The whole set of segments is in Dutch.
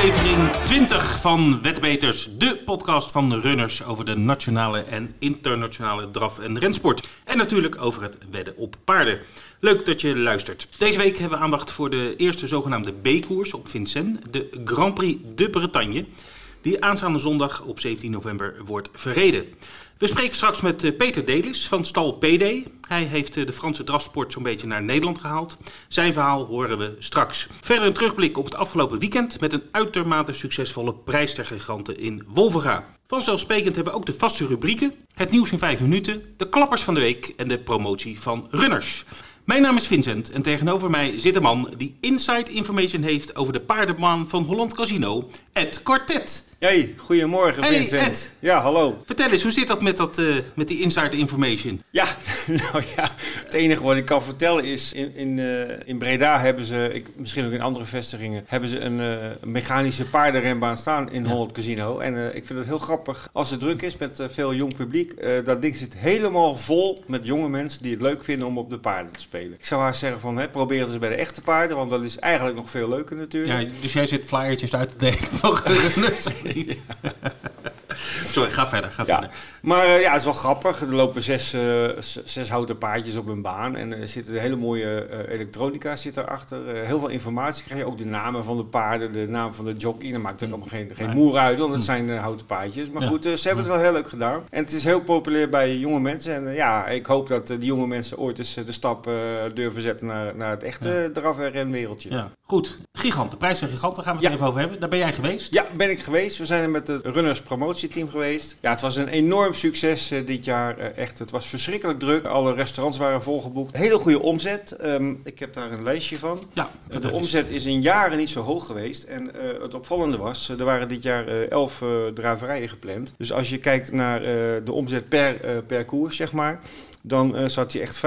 aflevering 20 van Wetbeters, de podcast van de runners over de nationale en internationale draf- en rensport. En natuurlijk over het wedden op paarden. Leuk dat je luistert. Deze week hebben we aandacht voor de eerste zogenaamde B-koers op Vincennes, de Grand Prix de Bretagne, die aanstaande zondag op 17 november wordt verreden. We spreken straks met eh, Peter Delis van Stal PD. Hij heeft eh, de Franse drafsport zo'n beetje naar Nederland gehaald. Zijn verhaal horen we straks. Verder een terugblik op het afgelopen weekend met een uitermate succesvolle prijs ter giganten in Wolvega. Vanzelfsprekend hebben we ook de vaste rubrieken, het nieuws in 5 minuten, de klappers van de week en de promotie van runners. Mijn naam is Vincent en tegenover mij zit een man die inside information heeft over de paardenbaan van Holland Casino, Ed Quartet. Hey, goedemorgen Hey, Vincent. Ed. Ja, hallo. Vertel eens, hoe zit dat met, dat, eh, met die inside information? Ja, nou ja, het enige wat ik kan vertellen is, in, in, eh, in Breda hebben ze, ik, misschien ook in andere vestigingen, hebben ze een eh, mechanische paardenrenbaan staan in Holland Casino. En ik vind het heel grappig als het druk is met veel jong publiek. dat ding zit helemaal vol met jonge mensen die het leuk vinden om op de paarden te spelen. Ik zou haar zeggen van, hè, probeer het eens bij de echte paarden, want dat is eigenlijk nog veel leuker natuurlijk. Ja, dus jij zit flyertjes uit te delen van runners. Sorry, ga verder, ga Ja, verder. maar eh, ja, het is wel grappig. Er lopen zes, eh, zes houten paardjes op een baan. En er zit een hele mooie eh, elektronica zit erachter. Heel veel informatie krijg je. Ook de namen van de paarden, de naam van de jockey. Dat maakt er allemaal geen, geen moer uit, want het zijn eh, houten paardjes. Maar Ja. goed, ze hebben het wel heel leuk gedaan. En het is heel populair bij jonge mensen. En ja, ik hoop dat die jonge mensen ooit eens de stap durven zetten naar, naar het echte draf- en renwereldje. Ja, goed. Giganten, prijs van giganten gaan we het Ja. even over hebben. Daar ben jij geweest. Ja, ben ik geweest. We zijn er met het runners promotieteam geweest. Ja, het was een enorm succes eh, dit jaar. Eh, echt, het was verschrikkelijk druk. Alle restaurants waren volgeboekt. Hele goede omzet. Ehm, ik heb daar een lijstje van. Ja, Eh, de omzet is in jaren niet zo hoog geweest. En het opvallende was, er waren dit jaar elf draverijen gepland. Dus als je kijkt naar de omzet per, per koers, zeg maar... dan eh, zat hij echt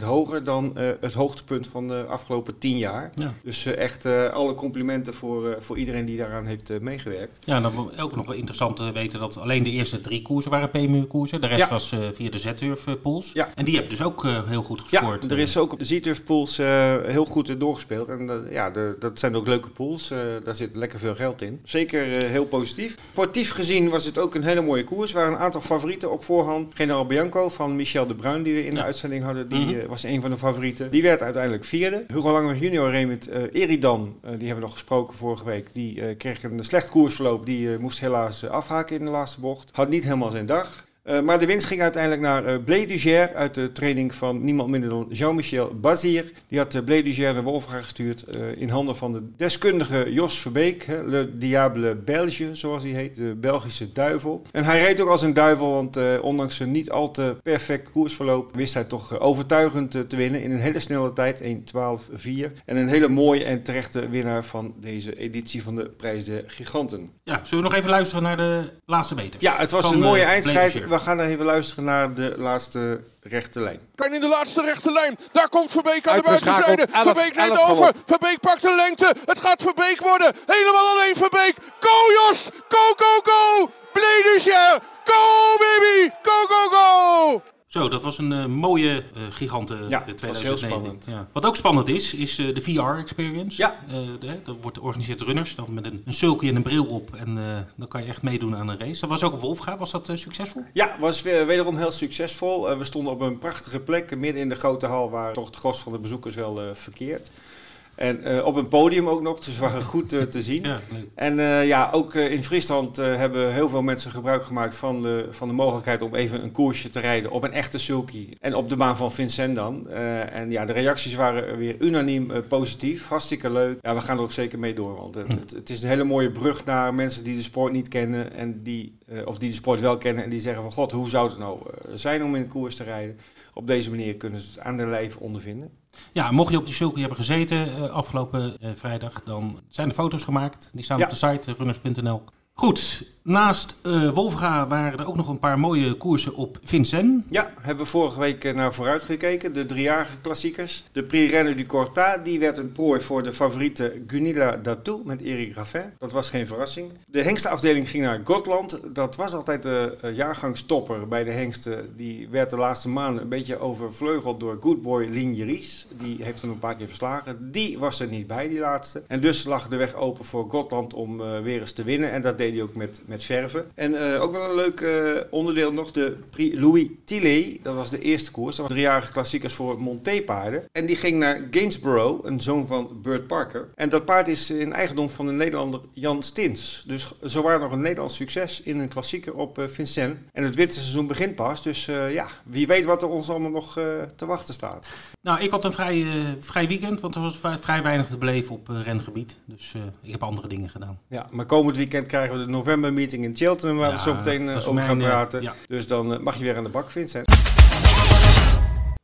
25% hoger dan eh, het hoogtepunt van de afgelopen 10 jaar. Ja. Dus eh, echt eh, alle complimenten voor, eh, voor iedereen die daaraan heeft eh, meegewerkt. Ja, dan ook nog wel interessant te weten dat alleen de eerste drie koersen waren PMU-koersen. De rest Ja. was eh, via de Z-Turf-pools. Ja. En die hebben dus ook eh, heel goed Ja, gescoord. er is ook op de Z-Turf pools eh, heel goed eh, doorgespeeld. En ja, de, dat zijn ook leuke pools. Eh, daar zit lekker veel geld in. Zeker eh, heel positief. Sportief gezien was het ook een hele mooie koers. Er waren een aantal favorieten op voorhand. General Bianco van Michel de Bruin, die we in de Ja. uitzending hadden, die Mhm. eh, was een van de favorieten. Die werd uiteindelijk vierde. Hugo Langer junior reed met eh, Eridan, eh, die hebben we nog gesproken vorige week. Die kreeg een slecht koersverloop. Die moest helaas afhaken in de laatste bocht. Had niet helemaal zijn dag. Eh, maar de winst ging uiteindelijk naar uh, uit de training van niemand minder dan Jean-Michel Bazir. Die had uh, Blé Duger naar Wolfga gestuurd in handen van de deskundige Jos Verbeek, hè, Le Diable Belge zoals hij heet, de Belgische duivel. En hij reed ook als een duivel, want ondanks een niet al te perfect koersverloop wist hij toch overtuigend te winnen in een hele snelle tijd, 1.12.4. En een hele mooie en terechte winnaar van deze editie van de Prijs der Giganten. Ja, zullen we nog even luisteren naar de laatste meters? Ja, het was een mooie eindstrijd. We gaan er even luisteren naar de laatste rechte lijn. Kan in de laatste rechte lijn. Daar komt Verbeek aan de buitenzijde. 11, Verbeek neemt 11 over. Verbeek pakt de lengte. Het gaat Verbeek worden. Helemaal alleen Verbeek. Go Jos. Go, go, go. Bledischer. Go baby. Go, go, go. Zo, dat was een eh, mooie eh Ja, eh, het was 2019. heel spannend. Ja. Wat ook spannend is, is eh, de VR-experience. Ja. dat wordt georganiseerd door runners, dan met een, een sulky en een bril op. En eh, dan kan je echt meedoen aan een race. Dat was ook op Wolfga, was dat eh, succesvol? Ja, was wederom heel succesvol. Eh, we stonden op een prachtige plek, midden in de grote hal, waar toch het gros van de bezoekers wel eh, verkeert. En eh, op een podium ook nog, dus waren goed eh, te zien. Ja. En eh, ja, ook in Friesland hebben heel veel mensen gebruik gemaakt van de, van de mogelijkheid om even een koersje te rijden op een echte sulky. En op de baan van Vincent dan. En ja, de reacties waren weer unaniem positief. Hartstikke leuk. Ja, we gaan er ook zeker mee door, want het, het, het is een hele mooie brug naar mensen die de sport niet kennen. En die, of die de sport wel kennen en die zeggen van god, hoe zou het nou zijn om in een koers te rijden? Op deze manier kunnen ze het aan de lijf ondervinden. Ja, mocht je op die sulky hebben gezeten eh, afgelopen eh, vrijdag, dan zijn er foto's gemaakt. Die staan Ja. op de site eh, runners.nl. Goed, Naast uh, Wolfga waren er ook nog een paar mooie koersen op Vincennes. Ja, hebben we vorige week eh, naar vooruit gekeken. De driejarige klassiekers. De Prix Reine du Corta, die werd een prooi voor de favoriete Gunilla Datou met Eric Raffin. Dat was geen verrassing. De hengstenafdeling ging naar Gotland. Dat was altijd de uh, jaargangstopper bij de hengsten. Die werd de laatste maanden een beetje overvleugeld door Goodboy Ligneries. Die heeft hem een paar keer verslagen. Die was er niet bij, die laatste. En dus lag de weg open voor Gotland om weer eens te winnen. En dat deed hij ook met met verven. En uh, ook wel een leuk uh, onderdeel nog, de Prix Louis Tillet. Dat was de eerste koers. Dat was driejarige klassiekers voor Monté-paarden. En die ging naar Gainsborough, een zoon van Burt Parker. En dat paard is in eigendom van de Nederlander Jan Stins. Dus zo waren nog een Nederlands succes in een klassieker op uh, Vincennes. En het winterseizoen begint pas. Dus ja, wie weet wat er ons allemaal nog te wachten staat. Nou, ik had een vrij, vrij weekend, want er was vrij weinig te beleven op rengebied. Dus ik heb andere dingen gedaan. Ja, maar komend weekend krijgen we de november meeting in Cheltenham, waar we zo meteen uh, over gaan praten. Ja. Dus dan uh, mag je weer aan de bak, Vincent.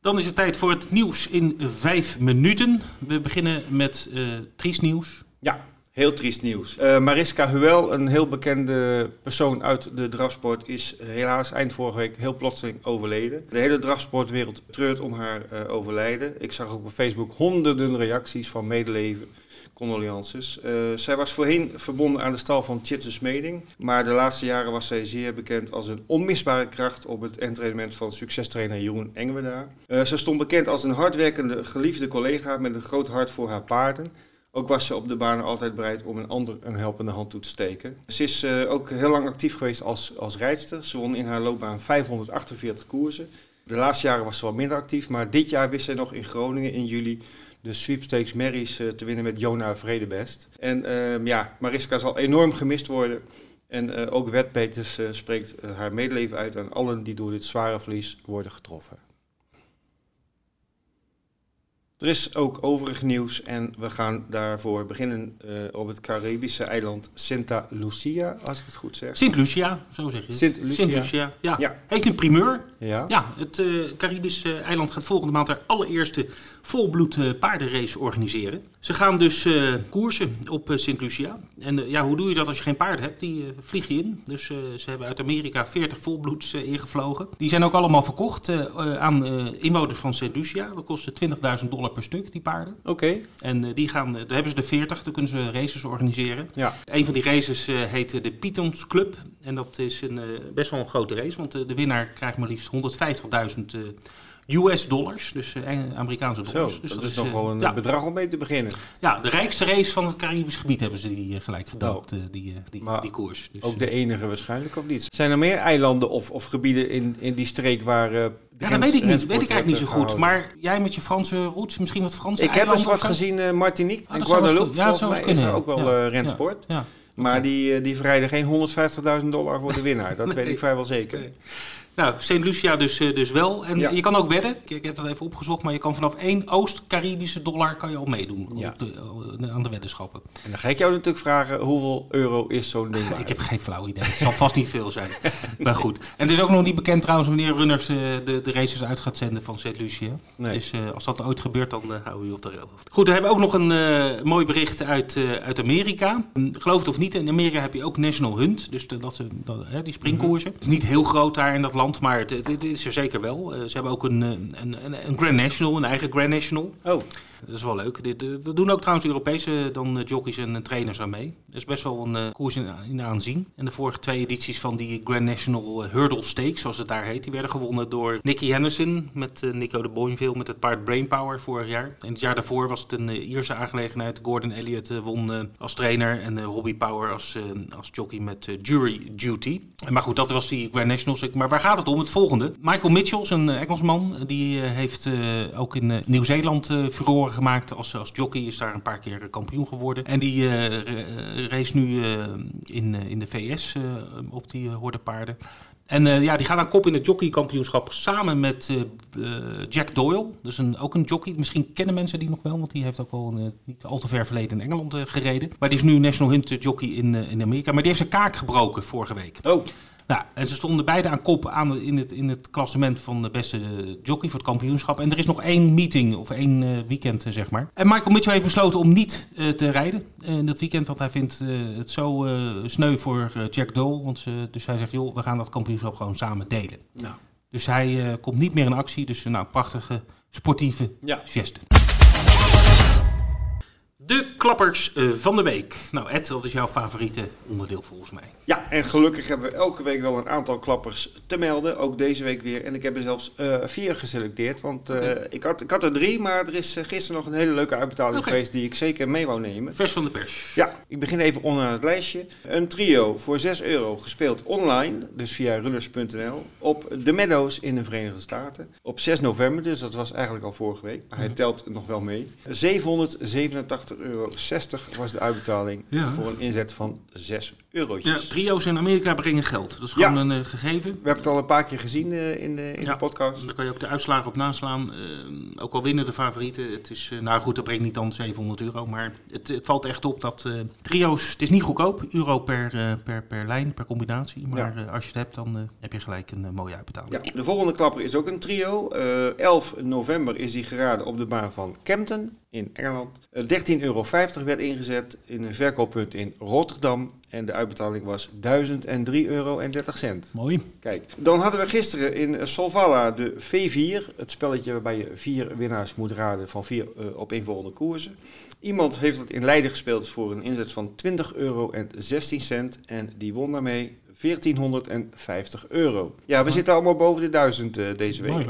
Dan is het tijd voor het nieuws in vijf minuten. We beginnen met uh, triest nieuws. Ja, heel triest nieuws. Mariska Huel, een heel bekende persoon uit de drafsport, is helaas eind vorige week heel plotseling overleden. De hele drafsportwereld treurt om haar overlijden. Ik zag ook op Facebook honderden reacties van medeleven condolences. Uh, zij was voorheen verbonden aan de stal van Tjitse Smeding, maar de laatste jaren was zij zeer bekend als een onmisbare kracht op het entraînement van succestrainer Jeroen Engweda. Uh, ze stond bekend als een hardwerkende, geliefde collega met een groot hart voor haar paarden. Ook was ze op de baan altijd bereid om een ander een helpende hand toe te steken. Ze is uh, ook heel lang actief geweest als, als rijdster. Ze won in haar loopbaan 548 koersen. De laatste jaren was ze wat minder actief, maar dit jaar wist zij nog in Groningen in juli de sweepstakes Marys uh, te winnen met Jona Vredebest. En uh, ja, Mariska zal enorm gemist worden. En uh, ook Wet Peters eh, spreekt haar medeleven uit aan allen die door dit zware verlies worden getroffen. Er is ook overig nieuws en we gaan daarvoor beginnen uh, op het Caribische eiland Santa Lucia, als ik het goed zeg. Sint Lucia, zo zeg je het. Sint Lucia. Sint Lucia, ja. ja. Heeft een primeur. Ja. Ja, het uh, Caribische eiland gaat volgende maand haar allereerste volbloed uh, paardenrace organiseren. Ze gaan dus koersen op Sint Lucia. En ja, hoe doe je dat als je geen paarden hebt? Die vlieg je in. Dus ze hebben uit Amerika 40 volbloeds ingevlogen. Die zijn ook allemaal verkocht aan inwoners van Sint Lucia. Dat kostte 20.000 dollar per stuk, die paarden. Oké. Okay. En uh, die gaan, daar hebben ze de 40, dan kunnen ze races organiseren. Ja. Een van die races uh, heet de Pythons Club. En dat is een, best wel een grote race, want de winnaar krijgt maar liefst 150.000 US dollars, dus Amerikaanse dollars. Zo, dus dat, dat is nog wel een ja. bedrag om mee te beginnen. Ja, de rijkste race van het Caribisch gebied hebben ze die gelijk gedoopt, oh. die, die, maar die koers. Dus, ook de enige waarschijnlijk, of niet? Zijn er meer eilanden of, of gebieden in, in die streek waar ja, dat weet ik niet. Weet ik eigenlijk niet zo goed. Maar jij met je Franse roots, misschien wat Franse Ik heb eens wat gezien, uh, Martinique ah, en Guadeloupe. Ja, dat mij kunnen, is er ook wel ja. rensport. Ja. Maar die, die verrijden geen 150.000 dollar voor de winnaar. Dat nee. weet ik vrijwel zeker. Nee. Nou, St. Lucia dus, dus wel. En ja. je kan ook wedden. Ik heb dat even opgezocht. Maar je kan vanaf 1 Oost-Caribische dollar kan je al meedoen ja. op de, aan de weddenschappen. En dan ga ik jou natuurlijk vragen, hoeveel euro is zo'n ding waard? ik heb geen flauw idee. Het zal vast niet veel zijn. maar goed. En het is ook nog niet bekend trouwens wanneer Runners de, de, de races uit gaat zenden van St. Lucia. Nee. Dus uh, als dat ooit gebeurt, dan uh, houden we je op de hoogte. Goed, we hebben ook nog een mooi bericht uit, uit Amerika. Geloof het of niet, in Amerika heb je ook National Hunt. Dus de, dat, dat, die springkoersen. Mm -hmm. Het is niet heel groot daar in dat land, maar het, is er zeker wel. Uh, ze hebben ook een, een, een, een, Grand National, een eigen Grand National. Oh. Dat is wel leuk. Dit, uh, dat doen ook trouwens Europese dan, uh, jockeys en trainers aan mee. Dat is best wel een koers in, aanzien. En de vorige twee edities van die Grand National Hurdle Stakes, zoals het daar heet, die werden gewonnen door Nicky Henderson met Nico de Boinville met het paard Brainpower vorig jaar. En het jaar daarvoor was het een Ierse aangelegenheid. Gordon Elliott won als trainer en Robbie Power als, als jockey met Jury Duty. Maar goed, dat was die Grand Nationals. Maar waar gaat het om? Het volgende. Michael Mitchell, een Engelsman, die heeft ook in Nieuw-Zeeland uh, gemaakt. Als, als jockey is daar een paar keer kampioen geworden. En die race nu in, in de VS op die hordepaarden. En ja, die gaat aan kop in het jockeykampioenschap samen met Jack Doyle. Dus een, ook een jockey. Misschien kennen mensen die nog wel, want die heeft ook wel een niet al te ver verleden in Engeland gereden. Maar die is nu National Hunt jockey in, in Amerika. Maar die heeft zijn kaak gebroken vorige week. Oh. Nou, en ze stonden beide aan kop aan in, het, in het klassement van de beste eh, jockey voor het kampioenschap. En er is nog één meeting, of één eh, weekend, eh, zeg maar. En Michael Mitchell heeft besloten om niet te rijden in dat weekend. Want hij vindt het zo sneu voor Jack Dole. Want dus hij zegt, joh, we gaan dat kampioenschap gewoon samen delen. Nou, Dus hij komt niet meer in actie. Dus nou, prachtige sportieve ja. geste. De klappers eh, van de week. Nou Ed, wat is jouw favoriete onderdeel volgens mij? Ja, en gelukkig hebben we elke week wel een aantal klappers te melden. Ook deze week weer. En ik heb er zelfs eh, vier geselecteerd. Want eh, ik, had, ik had er drie, maar er is gisteren nog een hele leuke uitbetaling geweest die ik zeker mee wou nemen. Vers van de pers. Ja, ik begin even onderaan het lijstje. Een trio voor 6 euro gespeeld online, dus via runners.nl, op de Meadows in de Verenigde Staten. Op 6 november, dus dat was eigenlijk al vorige week, maar hij telt nog wel mee. 787,60 euro was de uitbetaling Ja. voor een inzet van 6 Ja, trio's in Amerika brengen geld. Dat is Ja. gewoon een eh, gegeven. We hebben het al een paar keer gezien eh, in, de, in Ja. de podcast. Daar kan je ook de uitslagen op naslaan. Eh, ook al winnen de favorieten. Het is, nou goed, dat brengt niet dan 700 euro. Maar het, het valt echt op dat trio's, het is niet goedkoop. Euro per, per, per lijn, per combinatie. Maar als je het hebt, dan heb je gelijk een mooie uitbetaling. Ja, de volgende klapper is ook een trio. Eh 11 november is die geraden op de baan van Kempton in Engeland. Eh, 13,50 euro werd ingezet in een verkooppunt in Rotterdam. En de uitbetaling was 1003,30 euro. Mooi. Kijk, dan hadden we gisteren in Solvalla de V4. Het spelletje waarbij je vier winnaars moet raden van vier eh, opeenvolgende koersen. Iemand heeft het in Leiden gespeeld voor een inzet van 20 euro en 16 cent. En die won daarmee 1450 euro. Ja, we zitten allemaal boven de 1000 eh, deze week. Mooi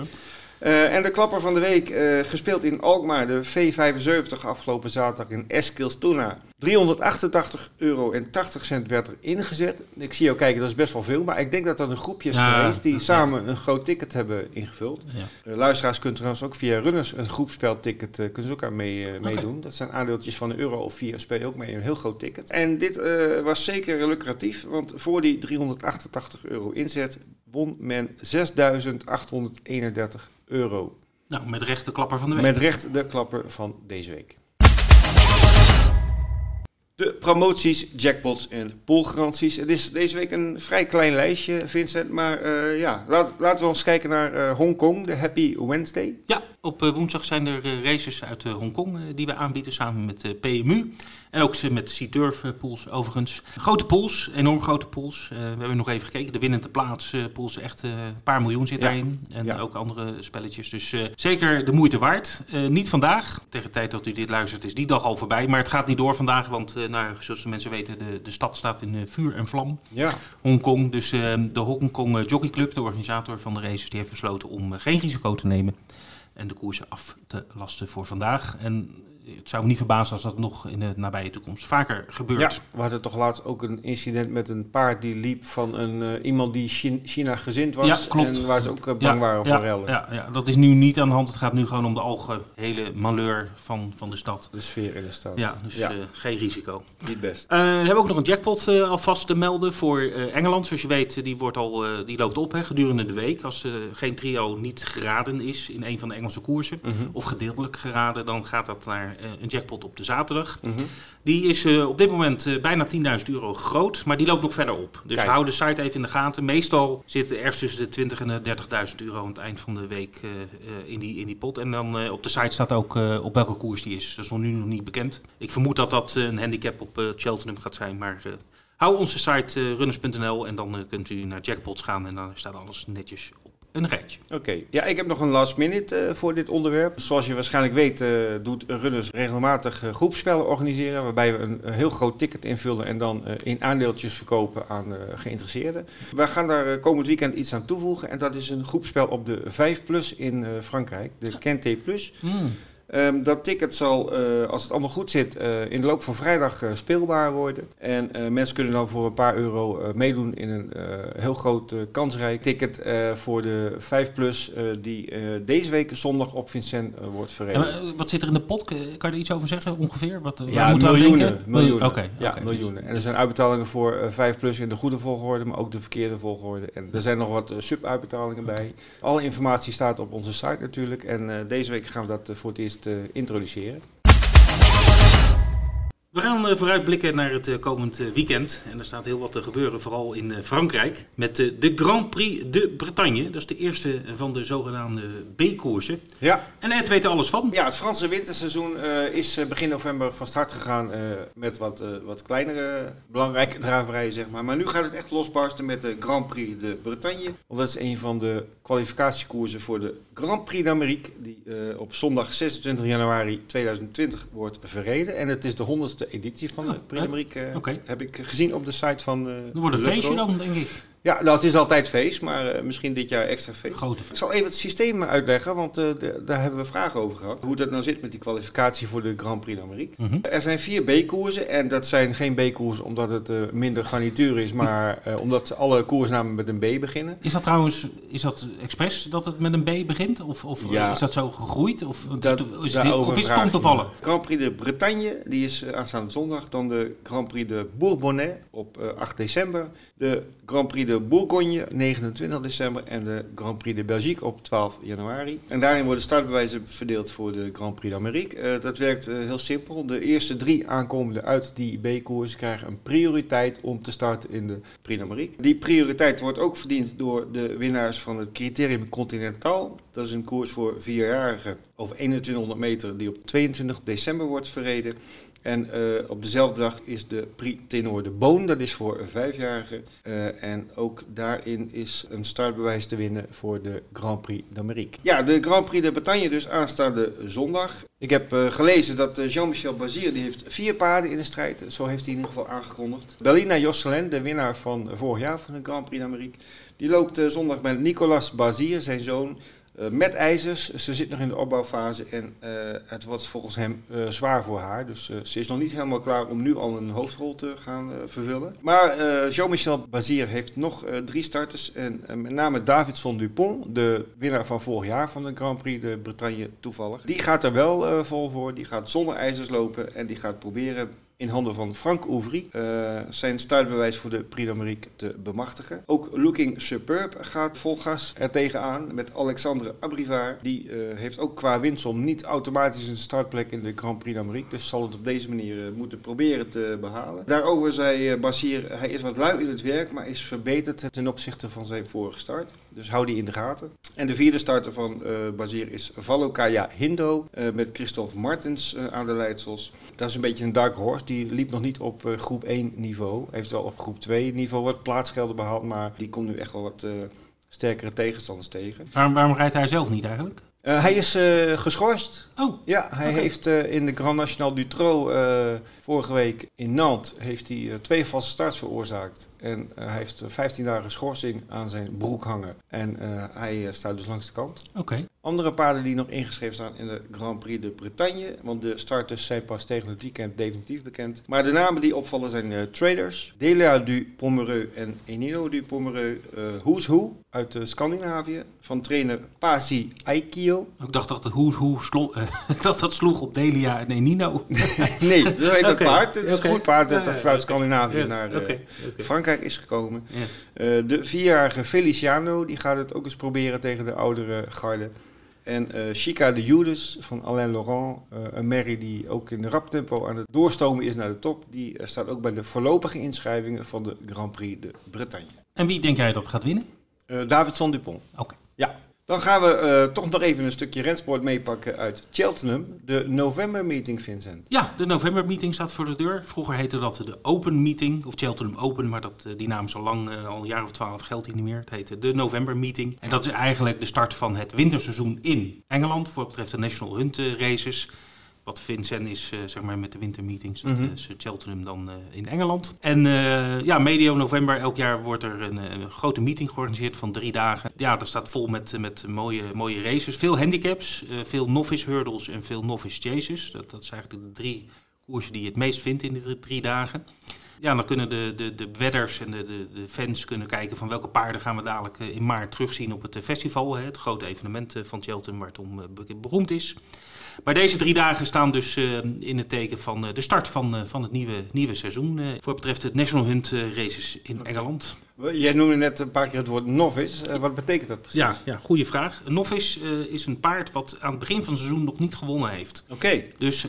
Eh, en de klapper van de week, eh, gespeeld in Alkmaar, de V75 afgelopen zaterdag in Eskilstuna. 388 euro en 80 cent werd er ingezet. Ik zie jou kijken, dat is best wel veel. Maar ik denk dat dat een groepje is Ja, geweest die samen een groot ticket hebben ingevuld. Ja. Luisteraars kunnen trouwens ook via Runners een groepspelticket eh, kunnen ze ook aan mee, meedoen. Dat zijn aandeeltjes van een euro of vier speel je ook mee een heel groot ticket. En dit was zeker lucratief, want voor die 388 euro inzet won men 6.831 euro. Nou, met recht de klapper van de week. Met recht de klapper van deze week. De promoties, jackpots en poolgaranties. Het is deze week een vrij klein lijstje, Vincent. Maar eh, ja, laat, laten we eens kijken naar eh, Hongkong, de Happy Wednesday. Ja, op eh, woensdag zijn er races uit Hongkong die we aanbieden samen met PMU. En ook ze met eh, pools overigens. Grote pools, enorm grote pools. We hebben nog even gekeken. De winnende plaats pools, echt een paar miljoen zit Ja. daarin. En Ja. ook andere spelletjes. Dus zeker de moeite waard. Niet vandaag. Tegen de tijd dat u dit luistert is die dag al voorbij. Maar het gaat niet door vandaag. Want nou, zoals de mensen weten, de, de stad staat in eh, vuur en vlam. Ja, Hongkong. Dus eh, de Hongkong Jockey Club, de organisator van de races, die heeft besloten om geen risico te nemen en de koersen af te lasten voor vandaag. En het zou me niet verbazen als dat nog in de nabije toekomst vaker gebeurt. ja, we hadden toch laatst ook een incident met een paard die liep van een, eh, iemand die Chi- China gezind was. Ja, klopt. En waar ze ook eh, bang Ja, waren voor rellen. Ja, ja, dat is nu niet aan de hand. Het gaat nu gewoon om de algehele malheur van, van de stad. De sfeer in de stad. Ja, dus eh, geen risico. Niet best. We hebben ook nog een jackpot alvast te melden voor Engeland. Zoals je weet, die, wordt al, die loopt op hè, gedurende de week. Als er geen trio niet geraden is in een van de Engelse koersen, Mhm. of gedeeltelijk geraden, dan gaat dat naar een jackpot op de zaterdag. Mhm. Die is eh, op dit moment eh, bijna 10.000 euro groot, maar die loopt nog verder op. Dus Kijk. hou de site even in de gaten. Meestal zit er ergens tussen de 20 en de 30.000 euro aan het eind van de week eh, eh, in, die, in die pot. En dan eh, op de site staat ook eh, op welke koers die is. Dat is nog nu nog niet bekend. Ik vermoed dat dat eh, een handicap op eh, Cheltenham gaat zijn, maar... eh, Hou onze site eh, runners.nl en dan eh, kunt u naar jackpots gaan en dan staat alles netjes op een rijtje. Oké, ja, ik heb nog een last minute eh, voor dit onderwerp. Zoals je waarschijnlijk weet, eh, doet Runners regelmatig eh, groepspellen organiseren. Waarbij we een, een heel groot ticket invullen en dan in aandeeltjes verkopen aan geïnteresseerden. We gaan daar komend weekend iets aan toevoegen. En dat is een groepspel op de 5 Plus in Frankrijk, de Kente Plus. Ehm, dat ticket zal, eh, als het allemaal goed zit, eh, in de loop van vrijdag eh, speelbaar worden. En mensen kunnen dan voor een paar euro meedoen in een heel groot kansrijk ticket voor de 5 Plus, die deze week zondag op Vincent wordt En, verreden. wat zit er in de pot? Kan je er iets over zeggen ongeveer? Wat, Ja, miljoenen. miljoenen. Oké, ja, miljoenen. En er zijn uitbetalingen voor eh 5 plus in de goede volgorde, maar ook de verkeerde volgorde. En er zijn nog wat sub-uitbetalingen bij. Alle informatie staat op onze site natuurlijk. En deze week gaan we dat voor het eerst eh, introduceren. We gaan uh, vooruitblikken naar het uh, komend uh, weekend. En er staat heel wat te gebeuren, vooral in Frankrijk. Met de Grand Prix de Bretagne. Dat is de eerste van de zogenaamde B-koersen. Ja. En Ed weet er alles van. Ja, het Franse winterseizoen is begin november van start gegaan met wat, wat kleinere belangrijke draverijen, zeg maar. Maar nu gaat het echt losbarsten met de Grand Prix de Bretagne. Want dat is een van de kwalificatiekoersen voor de Grand Prix d'Amérique. Die op zondag 26 januari 2020 wordt verreden. En het is de 100 de editie van de Prix d'Amérique. Okay. Heb ik gezien op de site van. Uh, er wordt een feestje dan, denk ik. Ja, nou, het is altijd feest, maar uh, misschien dit jaar extra feest. Grote feest. Ik zal even het systeem uitleggen, want uh, de, daar hebben we vragen over gehad. Hoe dat nou zit met die kwalificatie voor de Grand Prix d'Amérique. Mm -hmm. Er zijn vier B-koersen en dat zijn geen B-koersen omdat het uh, minder garnituur is, maar omdat alle koersnamen met een B beginnen. Is dat trouwens, is dat expres dat het met een B begint? Of, of ja. is dat zo gegroeid? Of, dat, is, het, of is het om te vallen? Grand Prix de Bretagne, die is aanstaande zondag. Dan de Grand Prix de Bourbonnais op 8 december. De Grand Prix de Bourgogne 29 december en de Grand Prix de Belgique op 12 januari. En daarin worden startbewijzen verdeeld voor de Grand Prix d'Amérique. Uh, dat werkt uh, heel simpel. De eerste drie aankomenden uit die B-koers krijgen een prioriteit om te starten in de Prix d'Amérique. Die prioriteit wordt ook verdiend door de winnaars van het Criterium Continental. Dat is een koers voor vierjarigen over 2100 meter die op 22 december wordt verreden. En uh, op dezelfde dag is de Prix Tenor de Boon, dat is voor vijfjarigen. Uh, en ook daarin is een startbewijs te winnen voor de Grand Prix d'Amérique. Ja, de Grand Prix de Bretagne dus aanstaande zondag. Ik heb uh, gelezen dat Jean-Michel Bazir, die heeft vier paarden in de strijd. Zo heeft hij in ieder geval aangekondigd. Bellina Josselin, de winnaar van vorig jaar van de Grand Prix d'Amérique. Die loopt zondag met Nicolas Bazir, zijn zoon. Uh, met ijzers. Ze zit nog in de opbouwfase en uh, het wordt volgens hem uh, zwaar voor haar. Dus ze is nog niet helemaal klaar om nu al een hoofdrol te gaan vervullen. Maar Jean-Michel Bazir heeft nog drie starters. En met name Davidson Dupont, de winnaar van vorig jaar van de Grand Prix de Bretagne toevallig. Die gaat er wel vol voor. Die gaat zonder ijzers lopen en die gaat proberen in handen van Frank Ouvry uh, zijn startbewijs voor de Prix d'Amérique te bemachtigen. Ook Looking Superb gaat vol gas er tegenaan met Alexandre Abrivard. Die uh, heeft ook qua winsom niet automatisch een startplek in de Grand Prix d'Amérique. Dus zal het op deze manier uh, moeten proberen te behalen. Daarover zei Basir, hij is wat lui in het werk, maar is verbeterd ten opzichte van zijn vorige start. Dus hou die in de gaten. En de vierde starter van Basir is Valokaya Hindo met Christophe Martens aan de leidsels. Dat is een beetje een dark horse die liep nog niet op uh, groep 1 niveau. Heeft wel op groep 2 niveau wat plaatsgelden behaald, maar die komt nu echt wel wat uh, sterkere tegenstanders tegen. Waarom, waarom rijdt hij zelf niet eigenlijk? Uh, hij is uh, geschorst. Oh. Ja, hij okay. heeft uh, in de Grand National du Trot vorige week in Nantes heeft hij, twee valse starts veroorzaakt. En hij heeft 15 dagen schorsing aan zijn broek hangen. En hij staat dus langs de kant. Oké. Okay. Andere paarden die nog ingeschreven staan in de Grand Prix de Bretagne. Want de starters zijn pas tegen het weekend definitief bekend. Maar de namen die opvallen zijn uh, Traders, Delia du Pomereux en Enino du Pomereux. Uh, Who's Who uit Scandinavië. Van trainer Pasi Aikio. Ik dacht dat Who's Who dat sloeg op Delia en Enino. nee, dat heet dat okay. paard. Het is okay. een goed paard dat vanuit Scandinavië ja, naar okay. Frankrijk is gekomen. Ja. de vierjarige Feliciano die gaat het ook eens proberen tegen de oudere garde. En uh, Chica de Judas van Alain Laurent, uh, een merrie die ook in de raptempo aan het doorstomen is naar de top, die uh, staat ook bij de voorlopige inschrijvingen van de Grand Prix de Bretagne. En wie denk jij dat gaat winnen? Davidson Dupont. Oké. Okay. Ja. Dan gaan we uh, toch nog even een stukje rensport meepakken uit Cheltenham. De November Meeting, Vincent. Ja, de November Meeting staat voor de deur. Vroeger heette dat de Open Meeting, of Cheltenham Open, maar dat, die naam is al lang, uh, al een jaar of twaalf geldt die niet meer. Het heette de November Meeting. En dat is eigenlijk de start van het winterseizoen in Engeland, voor wat betreft de National Hunt Races. Wat Vincent is, uh, zeg maar, met de wintermeetings. Dat Mhm. is Cheltenham dan uh, in Engeland. En ja, medio november elk jaar wordt er een, een, grote meeting georganiseerd van drie dagen. Ja, dat staat vol met, met mooie, mooie races. Veel handicaps, veel novice hurdles en veel novice chases. Dat, dat zijn eigenlijk de drie koersen die je het meest vindt in die drie, drie dagen. Ja, dan kunnen de, de, de wedders en de, de, de fans kunnen kijken van welke paarden gaan we dadelijk in maart terugzien op het festival. Hè, het grote evenement van Cheltenham waar het om beroemd is. Maar deze drie dagen staan dus in het teken van de start van, van het nieuwe, nieuwe seizoen. voor betreft het National Hunt Races in Engeland. Jij noemde net een paar keer het woord novice. wat betekent dat precies? Ja, ja goede vraag. Een novice is een paard wat aan het begin van het seizoen nog niet gewonnen heeft. Oké. Dus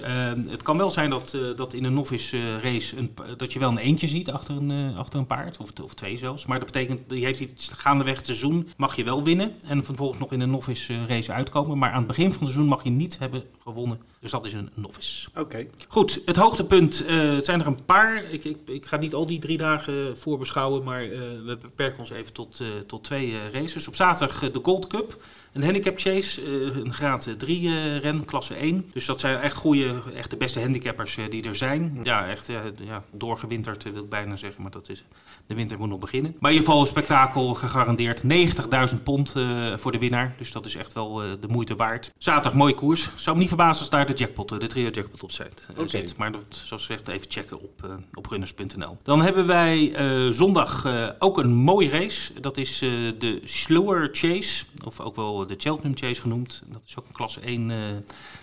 het kan wel zijn dat, dat in een novice race een, dat je wel een eentje ziet achter een, achter een paard. Of, of twee zelfs. Maar dat betekent, die heeft iets gaandeweg het seizoen mag je wel winnen. En vervolgens nog in een novice eh, race uitkomen. Maar aan het begin van het seizoen mag je niet hebben gewonnen. Dus dat is een novice. Oké. Goed, het hoogtepunt. Uh, het zijn er een paar. Ik, ik, ik, ga niet al die drie dagen voorbeschouwen. Maar uh, we beperken ons even tot, tot twee races. Op zaterdag de Gold Cup. Een handicap chase, uh, een graad 3 uh, ren, klasse 1. Dus dat zijn echt goede, echt de beste handicappers uh, die er zijn. Ja, echt ja, doorgewinterd wil ik bijna zeggen, maar dat is, de winter moet nog beginnen. Maar in ieder geval een spektakel gegarandeerd. 90.000 pond voor de winnaar, dus dat is echt wel de moeite waard. Zaterdag mooie koers. Zou me niet verbazen als daar de jackpot, de trio jackpot op zit. Okay. Maar dat, zoals gezegd, even checken op, op runners.nl. Dan hebben wij zondag ook een mooie race. Dat is de Slower Chase, of ook wel de Cheltenham Chase genoemd. Dat is ook een klasse 1 uh,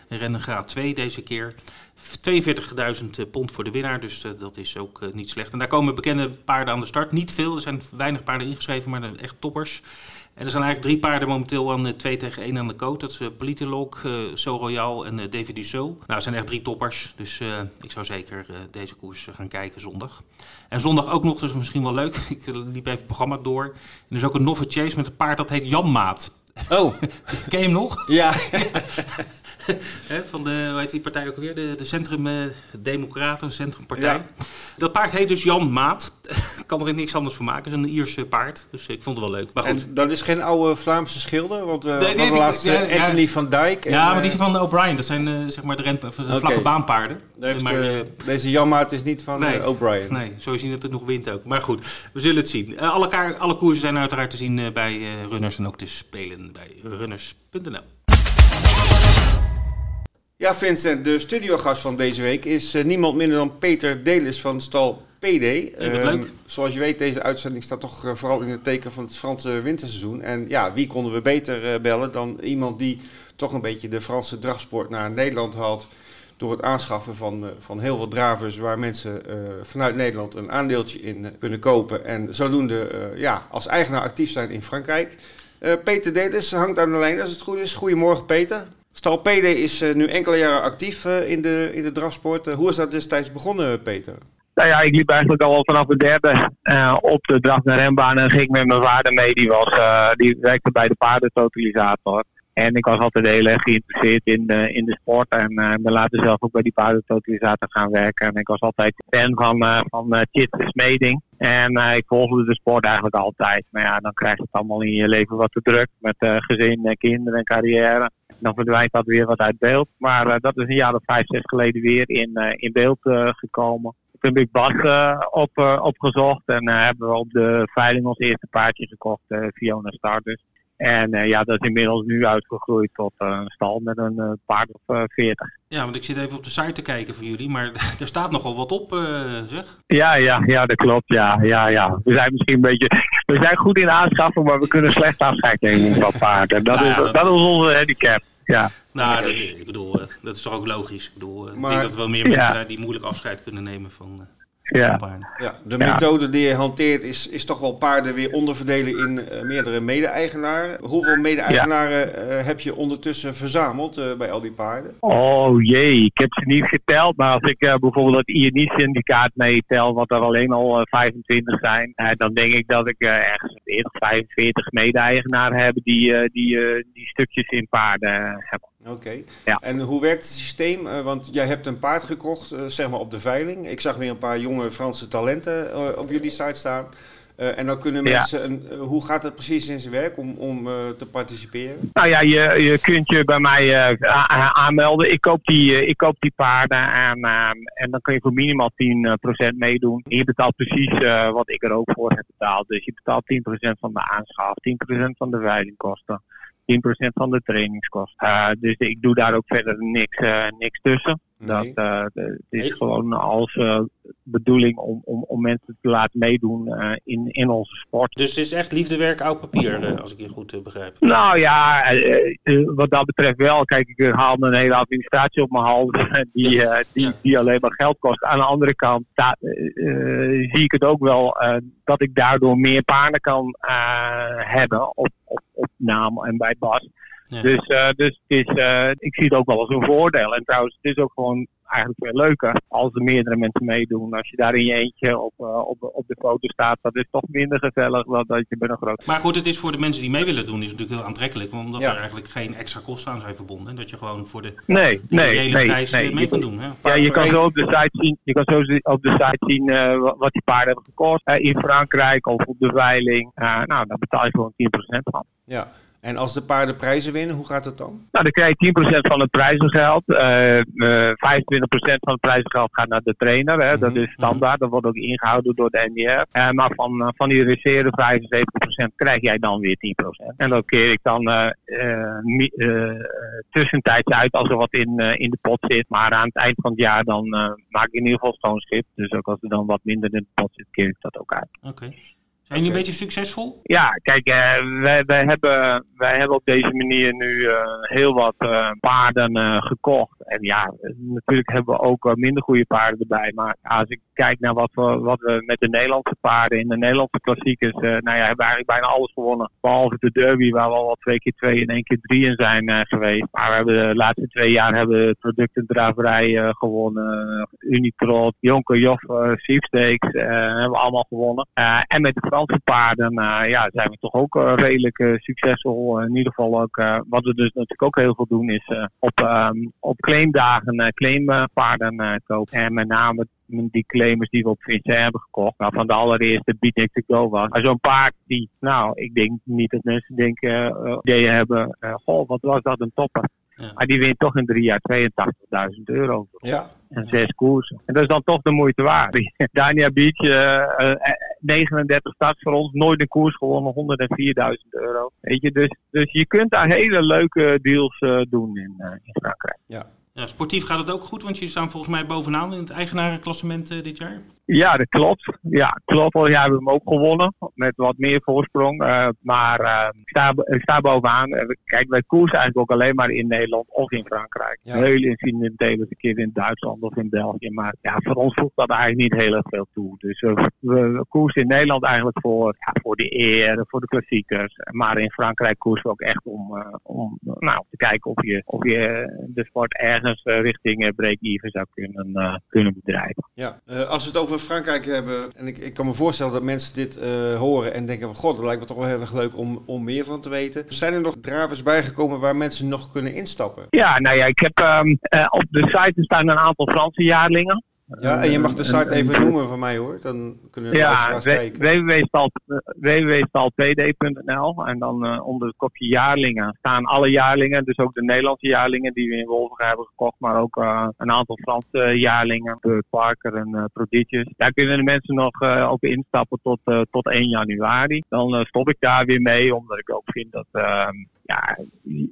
rennen graad 2 deze keer. 42.000 pond voor de winnaar, dus dat is ook niet slecht. En daar komen bekende paarden aan de start. Niet veel, er zijn weinig paarden ingeschreven, maar echt toppers. En er zijn eigenlijk drie paarden momenteel aan 2 tegen 1 aan de coat. Dat is uh, Politolog, uh, So Royal en David Dussault. Nou, dat zijn echt drie toppers. Dus ik zou zeker deze koers gaan kijken zondag. En zondag ook nog, dus misschien wel leuk. ik liep even het programma door. Er is ook een Noffe Chase met een paard dat heet Janmaat. Oh. Ken je hem nog? Ja. van de, hoe heet die partij ook weer? De, de Centrum uh, Democraten, Centrumpartij. Ja. Dat paard heet dus Jan Maat. kan er niks anders van maken. Het is een Ierse paard. Dus ik vond het wel leuk. Maar goed. En dat is geen oude Vlaamse schilder? Want we nee, nee, laatst ja, Anthony van Dijk. En, ja, maar die zijn van de O'Brien. Dat zijn uh, zeg maar de, de okay. vlakke baanpaarden. Heeft, maar, uh, deze Jan Maat is niet van nee, O'Brien. Nee, zo zien dat het nog wint ook. Maar goed, we zullen het zien. alle, kaar, alle koersen zijn uiteraard te zien bij runners en ook te spelen bij runners.nl. Ja, Vincent, de studiogast van deze week is niemand minder dan Peter Delis van Stal PD. Um, zoals je weet, deze uitzending staat toch uh, vooral in het teken van het Franse winterseizoen. En ja, wie konden we beter uh, bellen dan iemand die toch een beetje de Franse drafsport naar Nederland haalt. Door het aanschaffen van, van heel veel dravers waar mensen vanuit Nederland een aandeeltje in kunnen kopen. En zodoende ja, als eigenaar actief zijn in Frankrijk. Uh, Peter Delis hangt aan de lijn als het goed is. Goedemorgen Peter. Stal PD is nu enkele jaren actief in, de, in de drafsport. hoe is dat destijds begonnen Peter? Nou ja, ik liep eigenlijk al vanaf de derde op de draf naar renbaan en ging met mijn vader mee. Die, was, die werkte bij de paardentotalisator. En ik was altijd heel erg geïnteresseerd in, uh, in de sport. En uh, ben later zelf ook bij die paardentotalisator gaan werken. En ik was altijd fan van, uh, van uh, Chit Smeding. En ik volgde de sport eigenlijk altijd. Maar ja, dan krijg je het allemaal in je leven wat te druk. Met gezin en kinderen en carrière. Dan verdwijnt dat weer wat uit beeld. Maar dat is een jaar of vijf, zes geleden weer in, in beeld gekomen. Toen heb ik Bas op, opgezocht. En hebben we op de veiling ons eerste paardje gekocht. Fiona Stardust. En uh, ja, dat is inmiddels nu uitgegroeid tot uh, een stal met een uh, paard of 40. Ja, want ik zit even op de site te kijken voor jullie, maar er staat nogal wat op, zeg. Ja, ja, ja, dat klopt. Ja, ja, ja. We zijn misschien een beetje. We zijn goed in aanschaffen, maar we kunnen slecht afscheid nemen van paarden. Dat, nou, is, dat, dat is onze handicap. Ja. Nou, dat, ik bedoel, dat is toch ook logisch. Ik bedoel, maar, ik denk dat er wel meer mensen zijn die moeilijk afscheid kunnen nemen van. Ja. ja. de methode die je hanteert is, is toch wel paarden weer onderverdelen in uh, meerdere mede-eigenaren. Hoeveel mede-eigenaren uh, heb je ondertussen verzameld uh, bij al die paarden? Oh jee, ik heb ze niet geteld. Maar als ik bijvoorbeeld het INI-syndicaat meetel, wat er alleen al 25 zijn, dan denk ik dat ik ergens 40, 45 mede-eigenaren heb die, die, die stukjes in paarden hebben. Oké. Ja. En hoe werkt het systeem? Uh, want jij hebt een paard gekocht, uh, zeg maar op de veiling. Ik zag weer een paar jonge Franse talenten uh, op jullie site staan. en dan kunnen mensen, ja. een, hoe gaat het precies in zijn werk om, om te participeren? Nou ja, je, je kunt je bij mij aanmelden. Ik koop die, ik koop die paarden en, en dan kun je voor minimaal 10% meedoen. Je betaalt precies wat ik er ook voor heb betaald. Dus je betaalt 10% van de aanschaf, 10% van de veilingkosten. 10% van de trainingskosten. Uh, dus ik doe daar ook verder niks, uh, niks tussen. Dat, uh, het is Nee. gewoon als uh, bedoeling om, om, om mensen te laten meedoen uh, in, in onze sport. Dus het is echt liefdewerk, oud papier, als ik je goed begrijp. Nou ja, wat dat betreft wel. Kijk, ik haal een hele administratie op mijn hals die, die, die alleen maar geld kost. Aan de andere kant zie ik het ook wel dat ik daardoor meer paarden kan hebben op, op, op naam en bij Bas. Ja. Dus, uh, dus het is, uh, ik zie het ook wel als een voordeel. En trouwens, het is ook gewoon eigenlijk veel leuker als er meerdere mensen meedoen. Als je daar in je eentje op, uh, op, op de foto staat, dat is toch minder gezellig dan dat je bij een groot. Maar goed, het is voor de mensen die mee willen doen, is het natuurlijk heel aantrekkelijk. Omdat Ja. er eigenlijk geen extra kosten aan zijn verbonden. En dat je gewoon voor de, Nee, de nee, prijs nee. eh, mee kan doen. Hè? Ja, je kan zo op de site zien, je kan zo op de site zien eh, wa- wat die paarden hebben gekost. Eh, in Frankrijk of op de veiling. Eh, nou, daar betaal je gewoon 10% van. Ja. En als de paarden prijzen winnen, hoe gaat het dan? Nou, dan krijg je 10% van het prijzengeld. Eh, eh, 25% van het prijzengeld gaat naar de trainer. Hè. Dat Mhm, is standaard. Dat wordt ook ingehouden door de NDR. Eh, maar van, eh, van die resterende 75% krijg jij dan weer 10%. En dat keer ik dan eh, eh, eh, tussentijds uit als er wat in, eh, in de pot zit. Maar aan het eind van het jaar dan eh, maak ik in ieder geval schoon schip. Dus ook als er dan wat minder in de pot zit, keer ik dat ook uit. Oké. Zijn jullie een beetje succesvol? Ja, kijk, eh, wij, wij, hebben, wij hebben op deze manier nu eh, heel wat eh, paarden gekocht. En ja, natuurlijk hebben we ook minder goede paarden erbij. Maar als ik kijk naar wat we, wat we met de Nederlandse paarden in de Nederlandse klassiekers, nou ja, hebben we eigenlijk bijna alles gewonnen. Behalve de derby, waar we al wel twee keer twee en één keer drie in zijn geweest. Maar we hebben de laatste twee jaar hebben productendraverij gewonnen. Unitrot, Jonker, Joff, Sweepstakes eh, hebben we allemaal gewonnen. En met de Franse paarden eh, ja, zijn we toch ook eh, redelijk eh, succesvol. in ieder geval ook, eh, wat we dus natuurlijk ook heel veel doen, is eh, op, ehm, op claimdagen eh, claimpaarden eh, kopen. En met name die claimers die we op Vincent hebben gekocht, waarvan de allereerste Beat to Go was. Maar zo'n paard die, nou, ik denk niet dat mensen denken, eh, ideeën hebben, eh, goh, wat was dat een topper. Ja. Maar die wint toch in drie jaar 82.000 euro Ja. en zes koersen. En dat is dan toch de moeite waard. Dania Beach, eh, eh, 39 starts voor ons, nooit een koers gewonnen, 104.000 euro. Weet je, dus, dus je kunt daar hele leuke deals eh, doen in, eh, in Frankrijk. Ja, sportief gaat het ook goed, want jullie staan volgens mij bovenaan in het eigenarenklassement eh, dit jaar. Ja, dat klopt. Ja, klopt. Vorig jaar hebben we hem ook gewonnen. Met wat meer voorsprong. Uh, maar uh, ik, sta, ik sta bovenaan. Kijk, wij koersen eigenlijk ook alleen maar in Nederland of in Frankrijk. Ja. Heel incidenteel een keer in Duitsland of in België. Maar ja, voor ons voegt dat eigenlijk niet heel erg veel toe. Dus we, we koersen in Nederland eigenlijk voor, ja, voor de eer, voor de klassiekers. Maar in Frankrijk koersen we ook echt om, uh, om nou, te kijken of je, of je de sport ergens uh, richting break-even zou kunnen, uh, kunnen bedrijven. Ja, als we het over Frankrijk hebben, en ik, ik kan me voorstellen dat mensen dit horen en denken van god, dat lijkt me toch wel heel erg leuk om, om meer van te weten. Zijn er nog dravers bijgekomen waar mensen nog kunnen instappen? Ja, nou ja, ik heb um, uh, op de site staan een aantal Franse jaarlingen. Ja, en je mag de site even noemen van mij hoor, dan kunnen de ja, luisteraars kijken. www.stalpd.nl en dan uh, onder het kopje jaarlingen staan alle jaarlingen, dus ook de Nederlandse jaarlingen die we in Wolverga hebben gekocht, maar ook uh, een aantal Franse jaarlingen, de Parker en uh, Prodigious. Daar kunnen de mensen nog uh, ook instappen tot, tot 1 januari. Dan stop ik daar weer mee, omdat ik ook vind dat ehm, ja,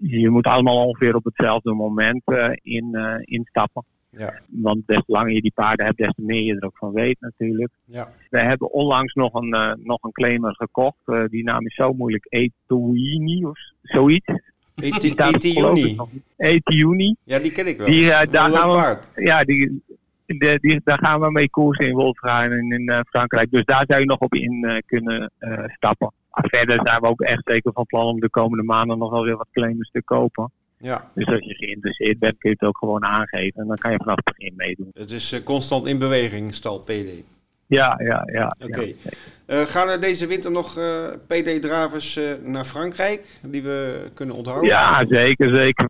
je moet allemaal ongeveer op hetzelfde moment in, instappen. Ja. Want des te langer je die paarden hebt, des te meer je er ook van weet natuurlijk. Ja. We hebben onlangs nog een, uh, nog een claimer gekocht. Uh, die naam is zo moeilijk. Etouini of zoiets. Etiuni. Etiuni. Ja, die ken ik wel. Die, uh, daar gaan we, paard. ja, die, de, die, daar gaan we mee koersen in Wolfsgaan en in uh, Frankrijk. Dus daar zou je nog op in uh, kunnen uh, stappen. Maar verder zijn we ook echt zeker van plan om de komende maanden nog wel weer wat claimers te kopen. Ja. Dus als je geïnteresseerd bent, kun je het ook gewoon aangeven. En dan kan je vanaf het begin meedoen. Het is uh, constant in beweging, stal PD. Ja, ja, ja. Oké. Ja. Uh, gaan er deze winter nog uh, PD-dravers naar Frankrijk die we kunnen onthouden? Ja, zeker, zeker.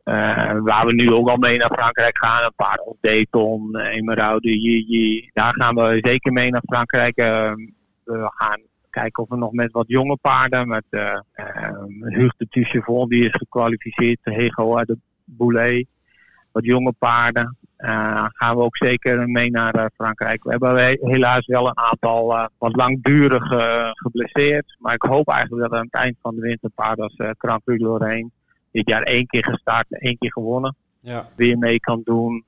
waar we nu ook al mee naar Frankrijk gaan, een paar als Dayton, Emeraude, Gigi. Daar gaan we zeker mee naar Frankrijk. we gaan kijken of we nog met wat jonge paarden, met uh, de Tuchevon, die is gekwalificeerd, Hego de Boulet, wat jonge paarden. Uh, gaan we ook zeker mee naar Frankrijk. We hebben helaas wel een aantal wat langdurig geblesseerd, maar ik hoop eigenlijk dat aan het eind van de winter paarden als uh, Grand Prix Lorraine dit jaar één keer gestart, één keer gewonnen. Ja. weer mee kan doen.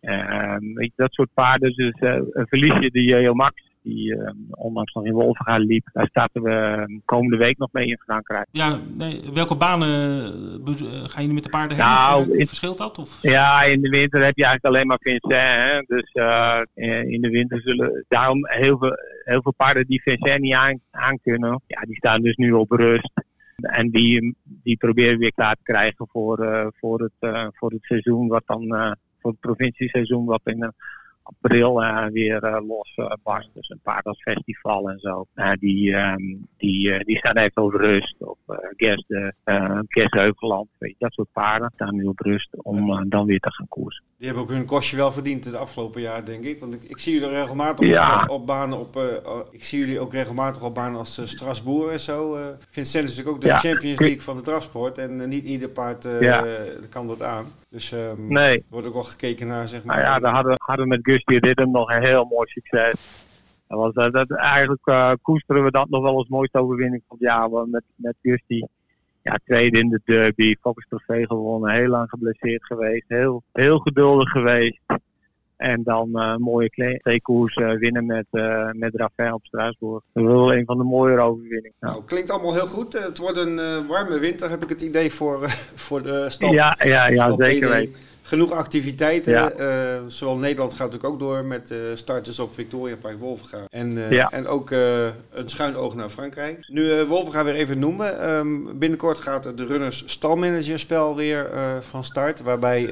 Dat soort paarden. Dus eh, verlies je de Max, die ehm, onlangs nog in Wolvenga liep. Daar starten we ehm, komende week nog mee in Frankrijk. Ja, nee, welke banen eh, eh, gaan jullie met de paarden Nou, hebben? in- Verschilt dat? Of? Ja, in de winter heb je eigenlijk alleen maar Vincent. Hè? Dus eh, eh, in de winter zullen daarom heel veel, heel veel paarden die Vincent niet aan, aan kunnen. Ja, die staan dus nu op rust. En die, die proberen we weer klaar te krijgen voor, eh, voor, het, eh, voor het seizoen, wat dan eh, voor het provincieseizoen, wat in eh, april eh, weer eh, los eh. Dus een paard als festival en zo. Die, ehm, die, die staan even op rust. Of uh, Gers, de, eh, Gers Heuveland, weet je, dat soort paarden staan nu op rust om dan weer te gaan koersen. Die hebben ook hun kostje wel verdiend het afgelopen jaar, denk ik. Want ik, ik zie jullie regelmatig Ja. op, op banen op. eh, oh, ik zie jullie ook regelmatig op banen als eh, Strasbourg en zo. eh Vincent is natuurlijk ook de Ja. Champions League van de drafsport. En niet ieder paard Ja. kan dat aan. Dus ehm Nee, er wordt ook wel gekeken naar, zeg maar. Nou ja, daar hadden, hadden we met Gusty Ridden nog een heel mooi succes. Dat was, dat, eigenlijk koesteren we dat nog wel als mooiste overwinning van het jaar. Met, met Gusty. Ja, tweede in de derby, Focus Trofee gewonnen. Heel lang geblesseerd geweest. Heel, heel geduldig geweest. En dan eh, mooie kle- twee koers eh, winnen met, eh met Rafael op Straatsburg. Dat is wel een van de mooiere overwinningen. Nou, klinkt allemaal heel goed. Het wordt een warme winter, heb ik het idee, voor, voor de stad. Ja, ja, ja, zeker weten. Genoeg activiteiten. Ja. eh, zowel Nederland gaat natuurlijk ook door met eh starters op Victoria Park Wolvenga. En, eh, Ja. en ook een schuin oog naar Frankrijk. Nu Wolvenga weer even noemen. Ehm, binnenkort gaat de Runners Stalmanager spel weer van start. Waarbij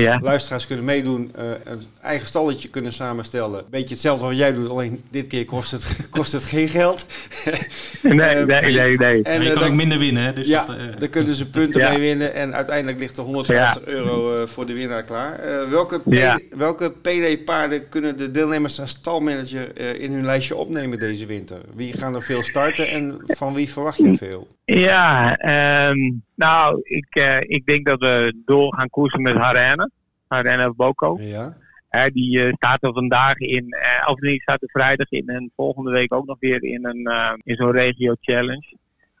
Ja. luisteraars kunnen meedoen, eh, een eigen stalletje kunnen samenstellen. Beetje hetzelfde wat jij doet, alleen dit keer kost het, kost het geen geld. Nee, Eh, nee, nee, nee. En je eh, kan dan- ook minder winnen, hè? Dus ja, dat, eh, daar kunnen ze punten Ja. mee winnen. En uiteindelijk ligt er 150 euro eh, voor de winnaar klaar. Eh, welke, P- Ja. welke PD-paarden kunnen de deelnemers aan stalmanager eh, in hun lijstje opnemen deze winter? Wie gaan er veel starten en van wie verwacht je veel? Ja, ehm, nou, ik, eh, ik denk dat we door gaan koersen met Harenne. Harenne Boko. Ja. Die eh, staat er vandaag in, eh, of niet, staat er vrijdag in en volgende week ook nog weer in, een, in zo'n regio challenge.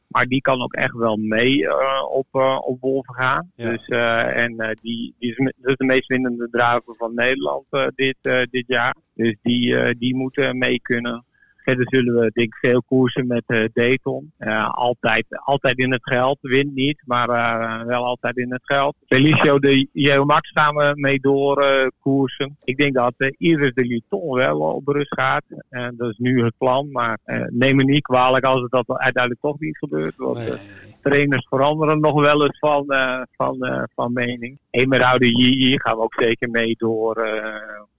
Maar die kan ook echt wel mee op, uh, op Wolven gaan. Ja. Dus, en die, die is, dus de meest winnende draver van Nederland dit, dit jaar. Dus die, die moeten mee kunnen. Verder zullen we denk ik veel koersen met uh, Dayton. Uh, altijd, altijd in het geld. Wint niet, maar uh, wel altijd in het geld. Felicio de Jeo Max gaan we mee door koersen. Ik denk dat Iris de Luton wel op rust gaat. dat is nu het plan. Maar neem me niet kwalijk als het dat uiteindelijk toch niet gebeurt. Want nee. Trainers veranderen nog wel eens van, van, van mening. Emeraude Yi gaan we ook zeker mee door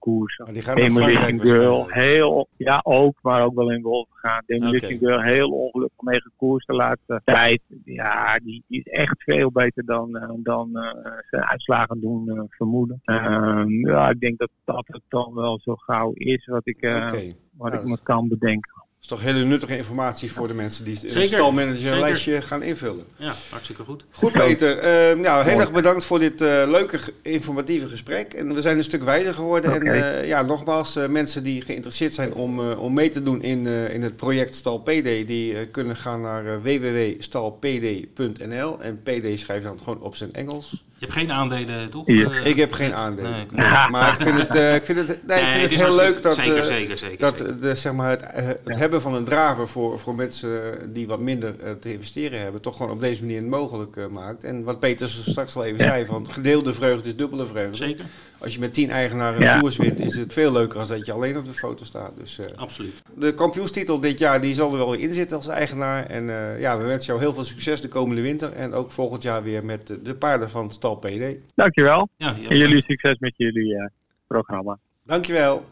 koersen. Gaan naar Frankrijk Girl, heel, ja ook, maar ook wel in Wolf gaan. Demolition okay. Girl, heel ongelukkig mee gekoerst de laatste tijd. Ja, die, die is echt veel beter dan, uh, dan uh, zijn uitslagen doen uh, vermoeden. Ehm, ja, ik denk dat dat het dan wel zo gauw is wat ik, okay. wat nou, ik me kan bedenken. Is toch hele nuttige informatie voor de mensen die een stalmanager lijstje gaan invullen. Ja, hartstikke goed. Goed Peter, uh, nou, heel erg bedankt voor dit uh, leuke informatieve gesprek. En we zijn een stuk wijzer geworden. Okay. En uh, ja, nogmaals, mensen die geïnteresseerd zijn om, om mee te doen in, in het project Stal PD, die kunnen gaan naar www.stalpd.nl. En PD schrijft dan gewoon op zijn Engels. Je hebt geen aandelen, toch? Ja. ik heb geen aandelen. Nee, nee, maar ik vind het, uh, ik vind het, nee, nee, ik vind het, het heel leuk dat, zeker, uh, zeker, zeker, dat. De, zeg maar het, uh, het ja. hebben van een draver voor, voor mensen die wat minder te investeren hebben, toch gewoon op deze manier mogelijk maakt. En wat Peter straks al even ja. zei, van gedeelde vreugde is dubbele vreugde. Zeker. Als je met tien eigenaren een koers wint, is het veel leuker dan dat je alleen op de foto staat. Dus, Absoluut. De kampioenstitel dit jaar die zal er wel in zitten als eigenaar. En ja, we wensen jou heel veel succes de komende winter. En ook volgend jaar weer met de, de paarden van Stal PD. Dankjewel. Ja, en jullie succes met jullie uh, programma. Dankjewel.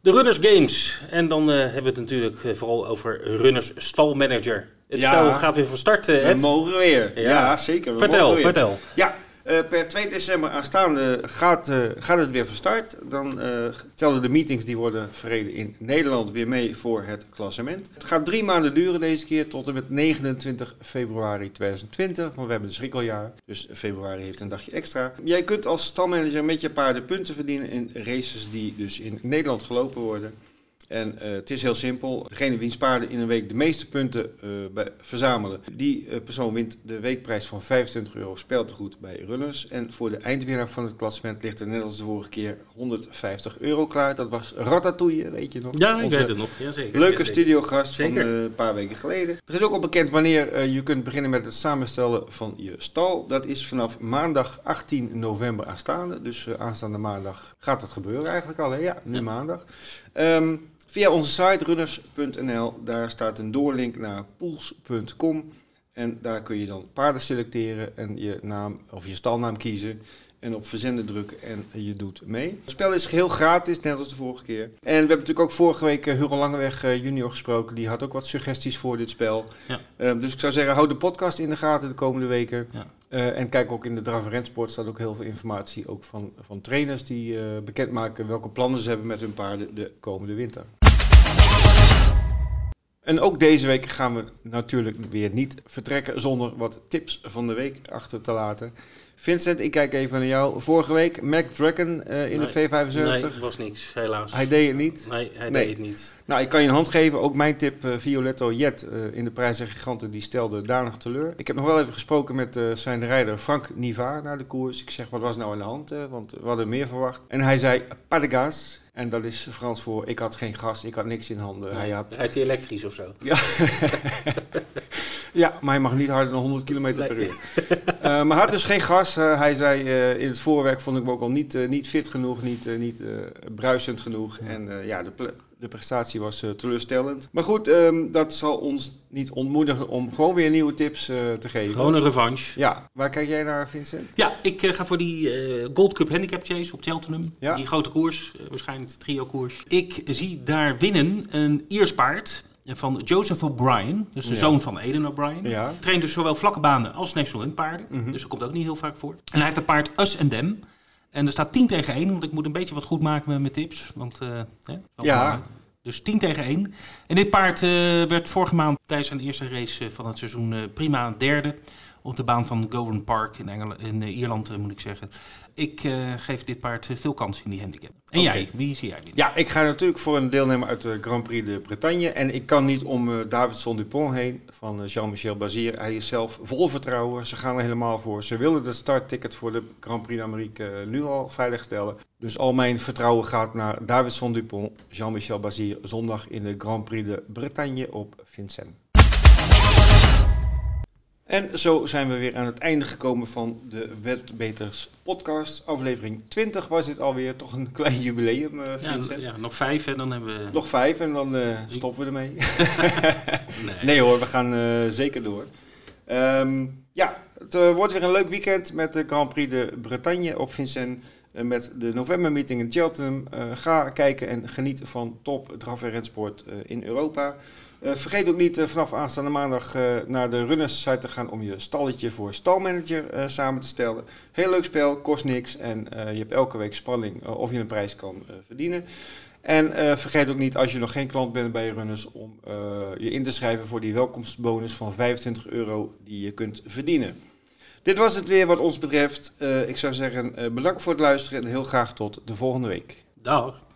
De Runners Games. En dan uh, hebben we het natuurlijk uh, vooral over Runners Stalmanager. Het ja, spel gaat weer van start, uh, We mogen weer. Ja, ja zeker. We vertel, weer. vertel. Ja, uh, per 2 december aanstaande gaat, uh, gaat het weer van start. Dan uh, tellen de meetings die worden verreden in Nederland weer mee voor het klassement. Het gaat drie maanden duren deze keer tot en met 29 februari 2020. Want we hebben een schrikkeljaar, dus februari heeft een dagje extra. Jij kunt als stalmanager met je paarden punten verdienen in races die dus in Nederland gelopen worden. En eh, het is heel simpel. Degene wiens paarden in een week de meeste punten eh, bij, verzamelen, die eh, persoon wint de weekprijs van 25 euro speeltegoed bij Runners. En voor de eindwinnaar van het klassement ligt er net als de vorige keer 150 euro klaar. Dat was Ratatouille, weet je nog? Ja, ik weet het nog. Ja, zeker. Leuke Ja, zeker. studiogast van Zeker. een paar weken geleden. Er is ook al bekend wanneer je kunt beginnen met het samenstellen van je stal. Dat is vanaf maandag 18 november aanstaande. Dus aanstaande maandag gaat het gebeuren eigenlijk al. Hè? Ja, nu Ja. maandag. Ehm, via onze site runners.nl, daar staat een doorlink naar pools.com. En daar kun je dan paarden selecteren en je naam of je stalnaam kiezen. En op verzenden drukken en je doet mee. Het spel is geheel gratis, net als de vorige keer. En we hebben natuurlijk ook vorige week uh, Hugo Langeweg uh, junior gesproken. Die had ook wat suggesties voor dit spel. Ja. Uh, dus ik zou zeggen, hou de podcast in de gaten de komende weken. Ja. Uh, en kijk ook in de Draf en Rensport staat ook heel veel informatie. Ook van, van trainers die uh, bekendmaken welke plannen ze hebben met hun paarden de komende winter. En ook deze week gaan we natuurlijk weer niet vertrekken zonder wat tips van de week achter te laten. Vincent, ik kijk even naar jou. Vorige week Mac Dragon uh, in nee, de V75. Nee, was niks, helaas. Hij deed het niet? Nee, hij Nee. deed het niet. Nou, ik kan je een hand geven. Ook mijn tip, uh, Violetto Jet uh, in de prijs en giganten, die stelde danig teleur. Ik heb nog wel even gesproken met zijn rijder Frank Nivaar naar de koers. Ik zeg, wat was nou aan de hand? Want we hadden meer verwacht. En hij zei, pas de gas. En dat is Frans voor, ik had geen gas, ik had niks in handen. Hij had... Rijdt hij elektrisch of zo? Ja. ja, maar hij mag niet harder dan 100 km Nee. per uur. Uh, maar hij had dus geen gas. Uh, hij zei uh, in het voorwerk vond ik hem ook al niet, uh, niet fit genoeg, niet, uh, niet uh, bruisend genoeg. En uh, ja, de, de prestatie was uh, teleurstellend. Maar goed, um, dat zal ons niet ontmoedigen om gewoon weer nieuwe tips uh, te geven. Gewoon een revanche. Ja, waar kijk jij naar, Vincent? Ja, ik uh, ga voor die uh, Gold Cup Handicap Chase op Cheltenham. Ja. Die grote koers, uh, waarschijnlijk de trio koers. Ik zie daar winnen een Iers paard van Joseph O'Brien, dus de Ja. zoon van Aidan O'Brien. Ja. Traint dus zowel vlakke banen als National Hunt paarden. Mhm. Dus dat komt ook niet heel vaak voor. En hij heeft het paard Us and Them. En er staat 10 tegen 1, want ik moet een beetje wat goed maken met mijn tips. Want, uh, hè, Ja. belangrijk. Dus 10 tegen 1. En dit paard uh, werd vorige maand tijdens zijn eerste race uh, van het seizoen prima derde. Op de baan van Govan Park in, Engel in Ierland, moet ik zeggen. Ik uh, geef dit paard uh, veel kans in die handicap. En jij, wie zie jij winnen? Ja, ik ga natuurlijk voor een deelnemer uit de Grand Prix de Bretagne. En ik kan niet om uh, Davidson Dupont heen van Jean-Michel Bazier. Hij is zelf vol vertrouwen. Ze gaan er helemaal voor. Ze willen de startticket voor de Grand Prix d'Amérique nu al veiligstellen. Dus al mijn vertrouwen gaat naar Davidson Dupont, Jean-Michel Bazier. Zondag in de Grand Prix de Bretagne op Vincennes. En zo zijn we weer aan het einde gekomen van de Wetbeters podcast. Aflevering 20 was dit alweer. Toch een klein jubileum, uh, Ja, Vincent. ja, nog vijf en dan hebben we... Nog vijf en dan uh, stoppen we ermee. Nee. nee hoor, we gaan uh, zeker door. Um, ja, het wordt weer een leuk weekend met de Grand Prix de Bretagne op Vincennes. Uh, met de novembermeeting in Cheltenham. Ga kijken en geniet van top draf en rensport in Europa. Uh, vergeet ook niet uh, vanaf aanstaande maandag uh, naar de Runners site te gaan om je stalletje voor stalmanager samen te stellen. Heel leuk spel, kost niks en je hebt elke week spanning of je een prijs kan verdienen. En vergeet ook niet als je nog geen klant bent bij Runners om je in te schrijven voor die welkomstbonus van 25 euro die je kunt verdienen. Dit was het weer wat ons betreft. Ik zou zeggen bedankt voor het luisteren en heel graag tot de volgende week. Dag.